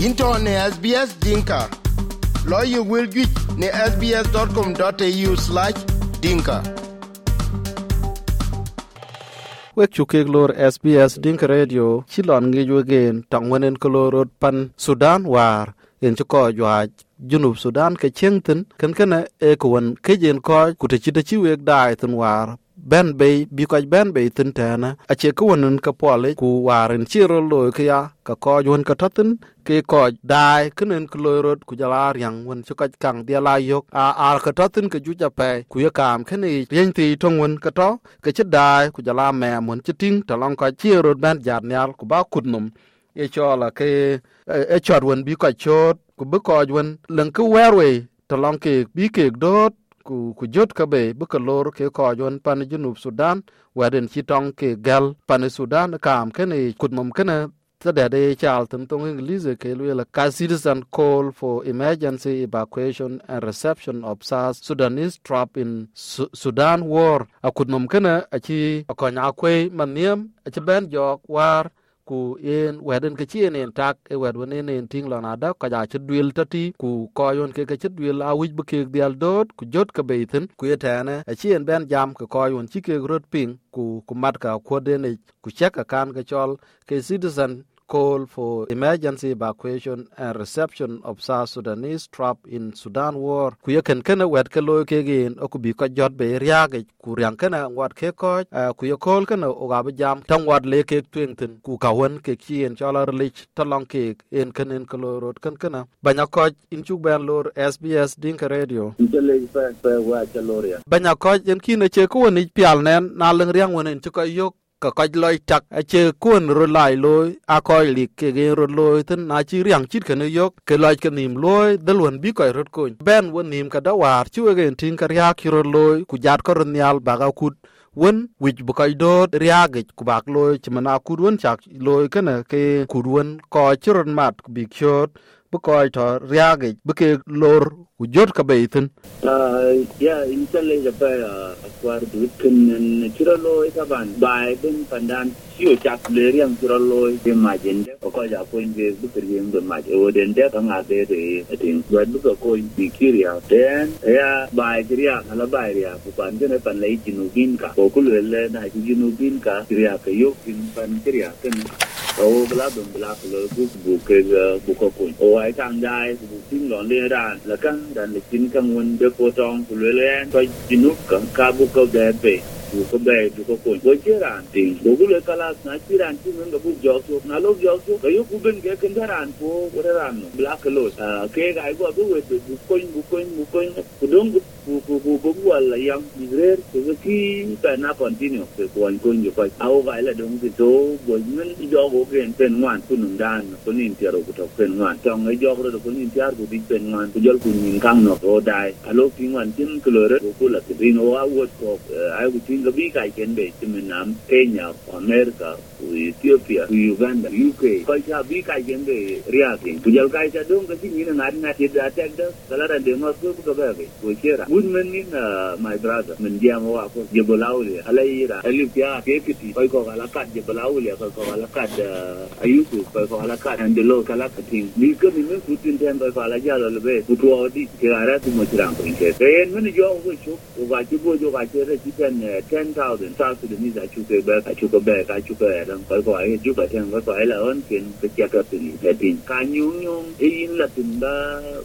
into ne SBS Dinka. Lawyer will get ne sbs.com.au slash dinka. wek chukek lor SBS Dinka Radio chilon ngi wegen tong wenen ko lorot pan Sudan war en ko jwa junub Sudan ke chengten kan kana e ko won ke jen ko ku te chi te chi wek dai tun war ben bay bi ko ben bay tin tana a che ko won ka pole ku waren chi ro lo ke ya ka ko won ka tatin ke ko dai kenen ko lorot ku jala yang won chi ko kang dia la yok a ar ka tatin ke ju ja pe ku ya kam kene yen ti tong won ka to ke chi dai ku jala me mon chi ting ta long ka chi ro ben jar nyal ku ba kut num e cho la ke e chot won bi ko chot ku bi ko won len ku werwe ta long ke bi ke dot ku ku jot ka be bu ka lor ke ko jon pan junub sudan waden chi tong ke gal pan sudan kam kene kut mum kene ta da de chal tum tong english ke lu la ka citizen call for emergency evacuation and reception of south sudanese trapped in Su sudan war. Akut mum kene achi akonya kwe maniam achi ben jok war ku yen weden ke chien en tak e wed wen en ting lo na da ka ja chedwil tati ku ko yon ke ke chedwil a wich bu ke dial dot ku jot ka beiten ku yetane a chien ben jam ke ko yon chi ke rot ping ku ku mat ka ko den ku cheka kan ke chol ke citizen call for emergency evacuation and reception of South Sudanese trapped in Sudan war. Ku yakan kana wet ka loy ke gin o ku bi ko jot be riage ku riang kana wat ke ko uh, ku ya kol kana o ga jam tang wat le ke twingtin ku ka won ke kien chola relich talong ke en kanen ka lo rot kan kana banya ko in chu ben lor SBS Dinka Radio. Banya ko en kine che ko ni pial nen na leng riang won en chu ko yok ka kaj loi tak a che ro lai loi a ko li ke ge ro loi ten na chi riang chit ke ne yok ke loi ke nim loi dal won bi ko ro kun ben won nim ka da war chu ge tin ka ria ki ro loi ku jat ko nyal ba ga kut won wich bu koy do riage ku bak loy chimana kud won chak loy kana ke kud won ko chiron mat bi chot bu koy to riage bu ke lor ku jot ka beitin ya in ja pa akwar du kin chiro loy ka ban, bai ben pandan, siyo chak leri riang chiro loy de majen de ko ja ko inge bu ke riang de maj o den de ka ngade de de tin wa bu ko in bi kiria den ya, bai kiria ala bai ria ku pan de pan lei jinu bin ka. Ko ku le na jinu bin ka kiria ka yo, kin pan kiria ken o bla dum bla ko bu bu ke bu ko ko o ai kang dai bu tin lon le ran la kan dan le tin kang won de ko ku le le ko jinu ka ka bu ko de be bu ko ko ko jiran tin do le kala na jiran tin nga bu jok na lo jok so ka ben ke kendaran ran ko ko ran no black ko lo ke ga ai go bu we bu ko bu ko bu ko ku dong bu bu bu bu wala yang izrer ko ki ta na continue ko ko ko yo ko au ga la dong ti do bo men jo go ken pen wan ku num dan ko nin ti ro ku to pen wan tong ai jo ro ko nin ti ar ku di pen wan ku jol ku nin kang no ro dai alo pi wan tin ku lo re ku la ti o a wo ko ai ku tin Lubika Kende, na Kenya, America, Ethiopia, Uganda, UK, Kaisa Bika Kende, Riakin, Kujal Kaisa Dong, Kasi Nina Narina Tida Attack the Salara de Moscow, Kababe, Kuchera, Goodman na my brother, Mendiamo, Jebolauli, Alaira, Alipia, Kekiti, Kaiko Alakat, Jebolauli, Kaiko Alakat, Ayuku, Kaiko Alakat, and the low Kalakatin. These coming Putin Temple Falajal, Lube, Kutuadi, Kiratu Mutram, Kayen, when you are Ugachubo, Ugachubo, Ugachubo, Ugachubo, mo tiram ko sau thì en giải jo ko chu ko ga ji bo jo ga je re ji ten 10000 sa su de ni za chu ke ba ka chu ko ba ka chu ko era ko ko ba ten ko ko ai la on ken ke cha là tin phần tin chụp nyung nyung e in la tin ba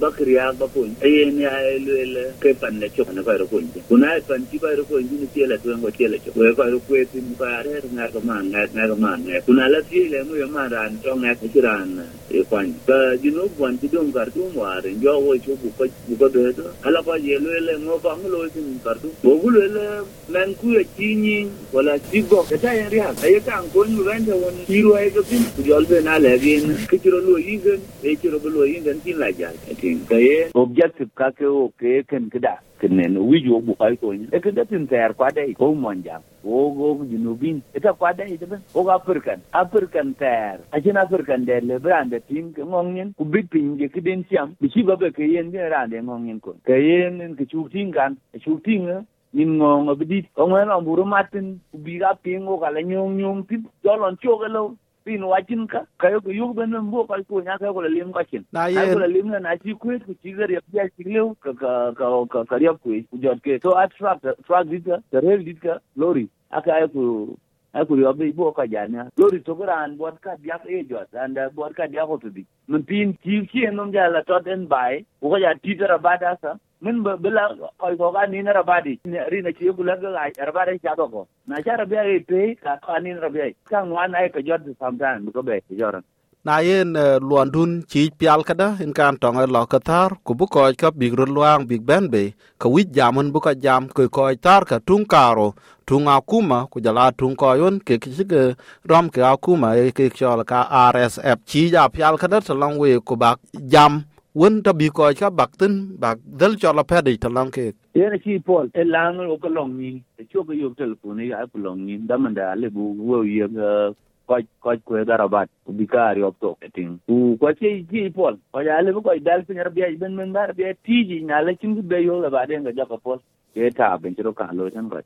ba kriya ba ko e ni ai le le ke pan le chu na ko ro ko kuna pan ti ba ro ko ni ti la tu ko ti la chu ko ko ro ko tin ko are nga ko cái nga nga ko man kuna la ti le mu yo ma ran to nga ko ran e kwan ba ji no kwan ti dong kar tu mo are jo wo chu bu ko bu ko de ala ko ye le le ngo lo tin kar tu bo le le men ku tura kini wala sigo kata ta riha. A yaka an koni randa wani hiro ya ga ku na labi na kikiro lo yingan ya e kiro lo yigen tin la ja. E tin kaye. Objective ka ke o ke kan kida kinen wiju bu kai ko ni e kida tin tayar kwa dai ko monja o go junubin ita e kwa dai da o ga african. African tayar. A jin african da le brand tin ngongin ku bit pin je kiden siam. Bi ci ba ke yen ne rande ngongin ko kayen ke chu tin gan chu tin eh? Nin ngong abidit o ngwen on buru matin ubiga pingo kala nyong nyong tin jolon cho ga lo tin wajin ka kayo ko yug ben mbo ka ko nya ka ko lim ka chin na ye ko lim na chi kwet ku chi gar ya pya chi le ka ka ka ka ya ku jot ke. So at truck truck dit ka the rail dit ka lorry aka ay ku ay ku yo be bo ka ja na lorry to gran bot ka dia e jot and bot ka dia ko to di. Mun tin chi chi nom ja la tot en bai ko ja ti tara bada sa min ba bila koi ko ga ni na rabadi ri na chi ku la ga rabadi cha to ko. Na cha rabia e pe ka ka ni rabia ka ngwan ai ka jot sometime ko be joran na yen eh, luon dun chi pial kada in kan tong lo ka tar ku bu ko ka big ro luang big ben be. Ka wi jamun bu ka jam ko ko tar ka tung karo tung akuma ku jala tung ko yon ke ki ke rom ke akuma e ke ka rsf chi ja pial kada to long we ku bak jam wen ta bi ko ka bak tin, bak dal cho la pedi to lang ke. Ye ne chi pol e lang o ko long ni. E cho ko yo telefone ya ko long ni. Da man da le bu wo ye e, ko ko ko e da rabat ku bi ka ri op opto tin u ko chi chi pol ko ya le bu ko dal pin ar bi ai, ben men bar bi ti ji na le chin be yo la ba de ga ja ko pol ye ta ben chro ka lo tan ko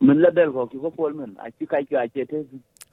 min la ko ki ko pol min a ci ka ci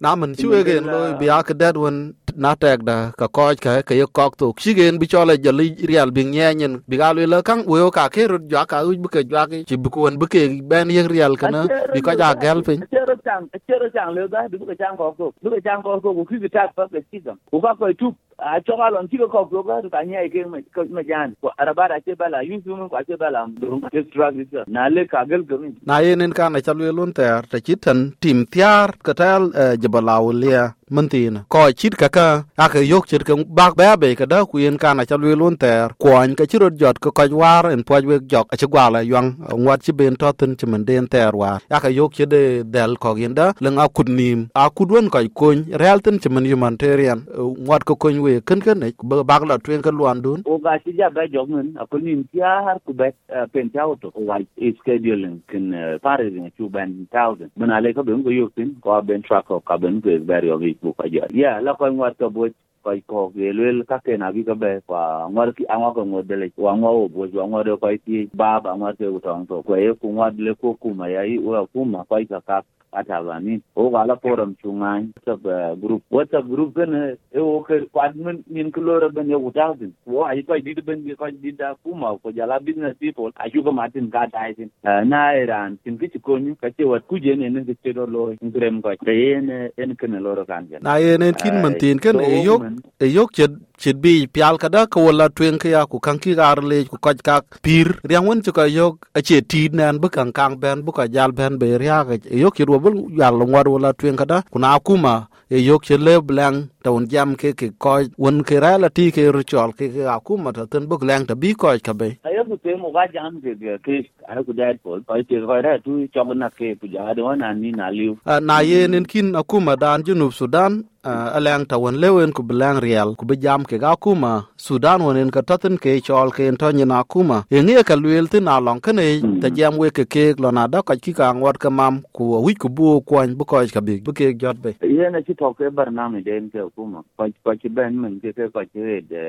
na min ci we gen lo bi ak dat won na tek da ka ko ka ka ye kok to ci gen bi chole je real bi nyenyen bi ga le kan we ka ke ru ja ka u bi ke ja ke ci bi ko won bi ke ben ye real kana bi ka ja gel pin. cero chang cero chang le da bi ko chang ko ko bi ko chang ko ko ku ki ta pa ke ci dam ku ka ko tu a choka lon tiko ko bloga to kanya ike ma jan ko arabara che bala yusu mun ko che bala ndurung ke struggle na le kagel gumin na yenen ka na chalu lun ter ta chi tan tim tiar ka tal jabalaw lia mentin ko chit ka ka aka yok chit ka bak ba be ka da ku yen ka na chalu lun ter kwon ka chiro jot ko ko war en poj we jok a chi gwala yang ngwat chi ben to tin chi men den ter war aka yok chi de del ko yen da leng a kud nim a kudwon ko kun real tin chi men humanitarian ngwat ko kun we ken ken ne bak la twen ka luan dun o ga chi ja ba jok min a ko nim tia har ku be pen ta auto o wa is scheduling kin pare ni ci ben thousand. Men ale ka ben go yok tin ko ben trako ko ka ben go bari o it bu ka ja ya la ko ngwa to bo ko ko ge lel ka ke na bi ka be kwa ngwar ki angwa ko ngodele wa ngwa o bo wa ngwa de ko ti ba ba ngwa te utong to ko e ku ngwa le ko ku ma ya i wa ku ma ko ka ka ata ba ni? O ga forum chungan sab group. Whatsapp group kan e o ke kwad min min ko lora ben ye uta din wo ai ko did ben ko did da kuma ko jala business people. A ju ko martin ka dai din na iran tin ki ko ni ka ce wat ku je ne ne ke do lo ngrem ko te ne en kan loro kan na nen kin man tin e yok e yok chet bi pial kada ko wala twen ke ya ku kan ki gar le ku ka pir. Riang won chu ka yok a che ti nan bu kan kang ben bu ka jal ben be ria ga e yok ro bul yal ngwa wala twen kada ku na kuma e yok che le blang ta un jam ke ke ko won ke ra la ti ke ru chol ke ke akuma ta ten bu lang ta bi ko ka be. Ayo ku te mo ga jam ke ke ayo ku dai pol pa ke ko ra tu chong na ke ku ja do na ni na liu. Na ye nen kin akuma dan junub sudan alang ta won lewen ku belang real ku bi jam ke ga kuma sudan wonen ka tatin ke chol ke to nyina na kuma e nge ka luel tin na long kene ta jam we ke ke lo na da ka ki ka ngot ka mam ku wi ku bu kuɔny bu ko ka bi bu ke jot be. Ye na ci to ke bar na me den ke kuma ko ko ci ben men ke ke ko ci de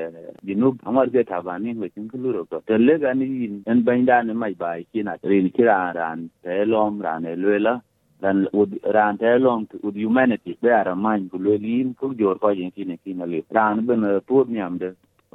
jinub amar ke ta ba ni we tin ku ro to te le ga ni en ben da ne mai ba ki na rin ki ran ran te lom ran e luela dan ud ran te long ud humanity be ara man ku le lin ku jor ko yin ki ne ki na le. Ran ben tu nyam de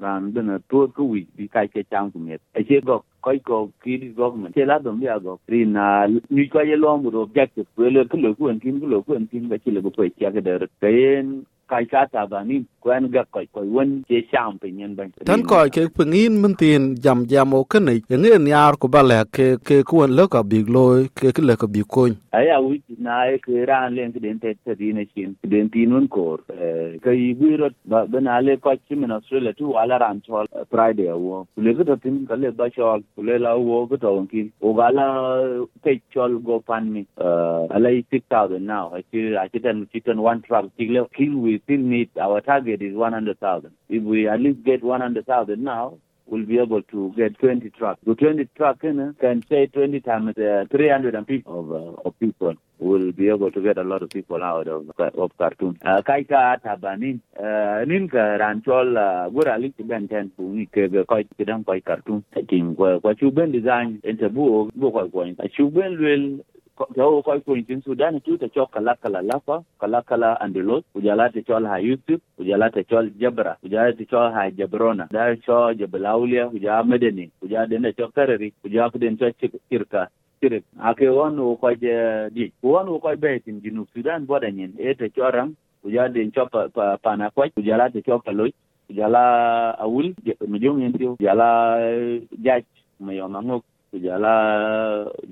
ran ben tu ku wi bi kai ke chang ku met e che go koi ko ki government che la dom ya go rin na ni ko ye long bu objective. Ku le ku le ku en kin ku le ku en kin ba chi le ko ya ke der. Ken kai ka ta ba ni kwen ga koi koi wen che sham pe nyen ban tan ko ke pengin men tin jam jam o ken ni nge nyar ku ba le ke ke ku en le ka big loy ke ke le ka bi ko aya wi na e ke ran len ke den te te di ne chin den tin un kor ke i wi ro ba na le ko chi men australia tu ala ran chol friday wo le ke tin ka le ba chol le la wo ke to ki o ga la ke chol go pan mi ala i 6000 now i chi i chi ten chi ten one truck chi le ki we still need our target is 100,000. If we at least get 100,000 now, we'll be able to get 20 trucks. The 20 truck you know, can say 20 times uh, 350 of, uh, of people. We'll be able to get a lot of people out of of Khartoum. Uh, kai ka tabanin uh, ka ranchol uh, gura lik ben ten pu ni ke ga kai kidang kai Khartoum. Taking kwa kwa chu ben design ente bu bu kwa kwa. Chu ben lwel ko ko ko tin sudan tu ta cho kala lafa kala kala andelos ujala ta cho ha yusuf ujala ta cho jabra ujala ta cho ha jabrona da cho jabalaulia uja medeni uja den cho karari ujala den cho kirka kirik ake won ko je di won ko be tin jinu sudan boda nyen e ta cho ram ujala den cho pa pana ko ujala ta cho paloi ujala awul mijong yentio ujala jaj mayo mangok kujala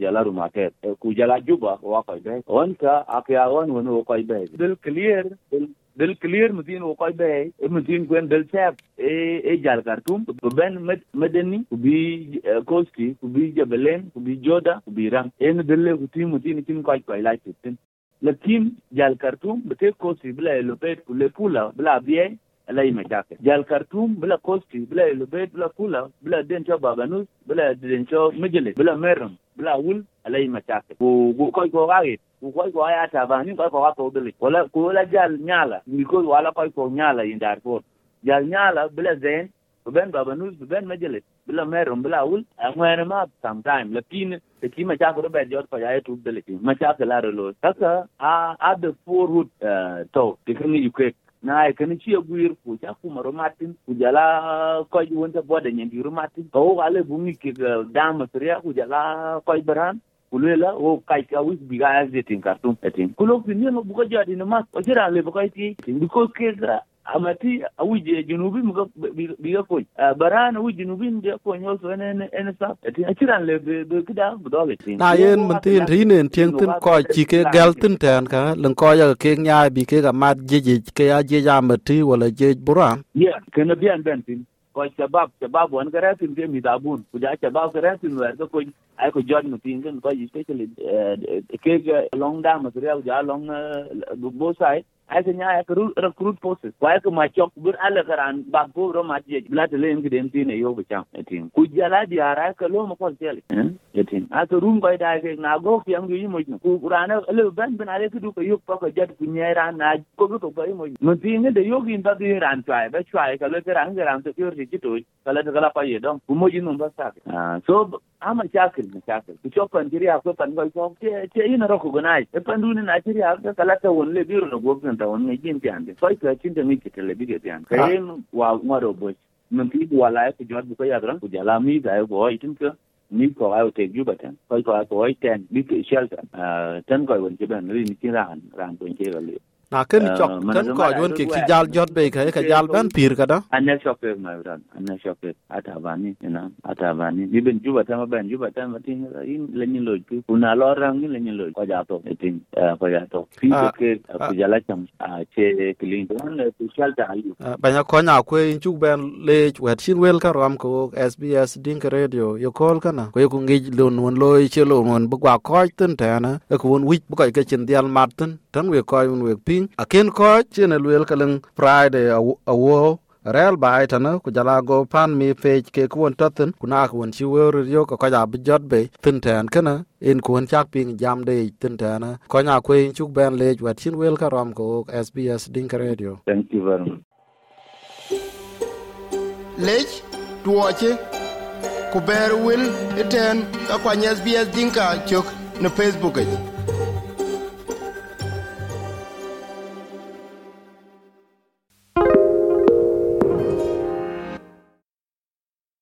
jala rumaket kujala juba wa koy be on ka akya on won wo koy be del clear del clear mutin wo koy be e mutin gwen del chap e e jal kartum. Ben medeni bi kosti bi jabelen bi joda bi ram en del le ku tim mutin kin koy koy la tin lakin jal kartum bete kosti bla lopet ku le pula bla bien alai mashakil jal khartoum bila kosti bila lubet bila kula bila dencho babanus bila dencho majalis bila merum bila wul alai mashakil koy ko gagi ku koy ko ya ta ba ni koy ko to dili wala ko la jal nyala ni ko wala ko ko nyala in dar ko. Jal nyala bila zen ben babanus ben majalis bila merum bila wul ngwene ma sometime lakin te ki ma chako be jot ko ya tu dili ma chako la lo sasa a a the four root to tikini yuke na kene kan ci guir ku ja ku maro matin ku jala ko ji wonta boda nyen diru matin ko ale bu mi ke da masriya ku jala ko baran kulela o kai ka wis biga azetin kartum etin kulok pinye no buka jadi no mas o jira le buka ti because ke amati awuje junubi muga biga ko barana wu junubi de ko nyol so ene ene sa. Etin akiran le be kida budoge tin. Na yen mun tin rinen tieng tin ko chi ke gal tin tan ka len ko ya ke nya bi ke ga mat jeje ke ya je ya mati wala je buran yeah kana bian ben tin. Ko shabab shabab wan garatin ke mi dabun kuja shabab garatin wer ko ai ko jod mutin kan ko especially ke long da material ja long bo side ai ka nya ka recruit ko ai ka ma chok bur ala karan ba ko ro ma je bla te len giden tin yo bu cham etin ku jala di ara ka lo ma ko tel etin a to rum ko da ke na go fi am yi mo ku qur'ana le ban ban ale ku ko yo ko jad ku nya na ko ko ko mo mo tin de yo gin di ran trai ba trai ka le ran ran to yo ri to ka le ka pa ye don ku mo jin ba sa so ama chakil na chakil ku chok pan jiri ko pan ko ko che ina gonai e pan du ne na jiri ka kala ta won le biro no go mtandaoni nejin piande soi ka chinde mi kitele bige pian wa ngoro bo men pi wa ku jor bu ka yadran ku jala mi da go itin ka ni ko ayo te ju batan ko ko ayo ten bi ke shelter tan ko won ke ban ri ni ran ran ko ke na ken chok ken ko yon ke ki jal jot be ka ka jal ban pir ka da anna shope my brother anna shope ata bani ina ata bani ni ben juba ta ma ben juba ta ma tin in le ni lo ku una lo rang ni le ni lo ko ja to tin ko ja to fi ke ku jala cham a che klin don le ku shal ta ali banya ko nya ko in chuk ben le wet chin wel ka ram ko SBS dink radio yo kol kana ko ku ngi lon won lo che lo won bu kwa ko tin ta na ko won wich bu ko ke chin dial martin tan we ko won we ping aken ko cin luel kaleng friday awo rel bai tana ku jala go pan mi page ke kuon totin kuna kuon chi wer yo ko kɔc bi jot be tin tan kana in kuon chak ping jam de tin tan ko nya ku in chuk ben le wat chin wel ka ram ko SBS dink radio. Thank you very much. Lech tuoche ku ber wil iten ka kwany SBS dinka chok na Facebook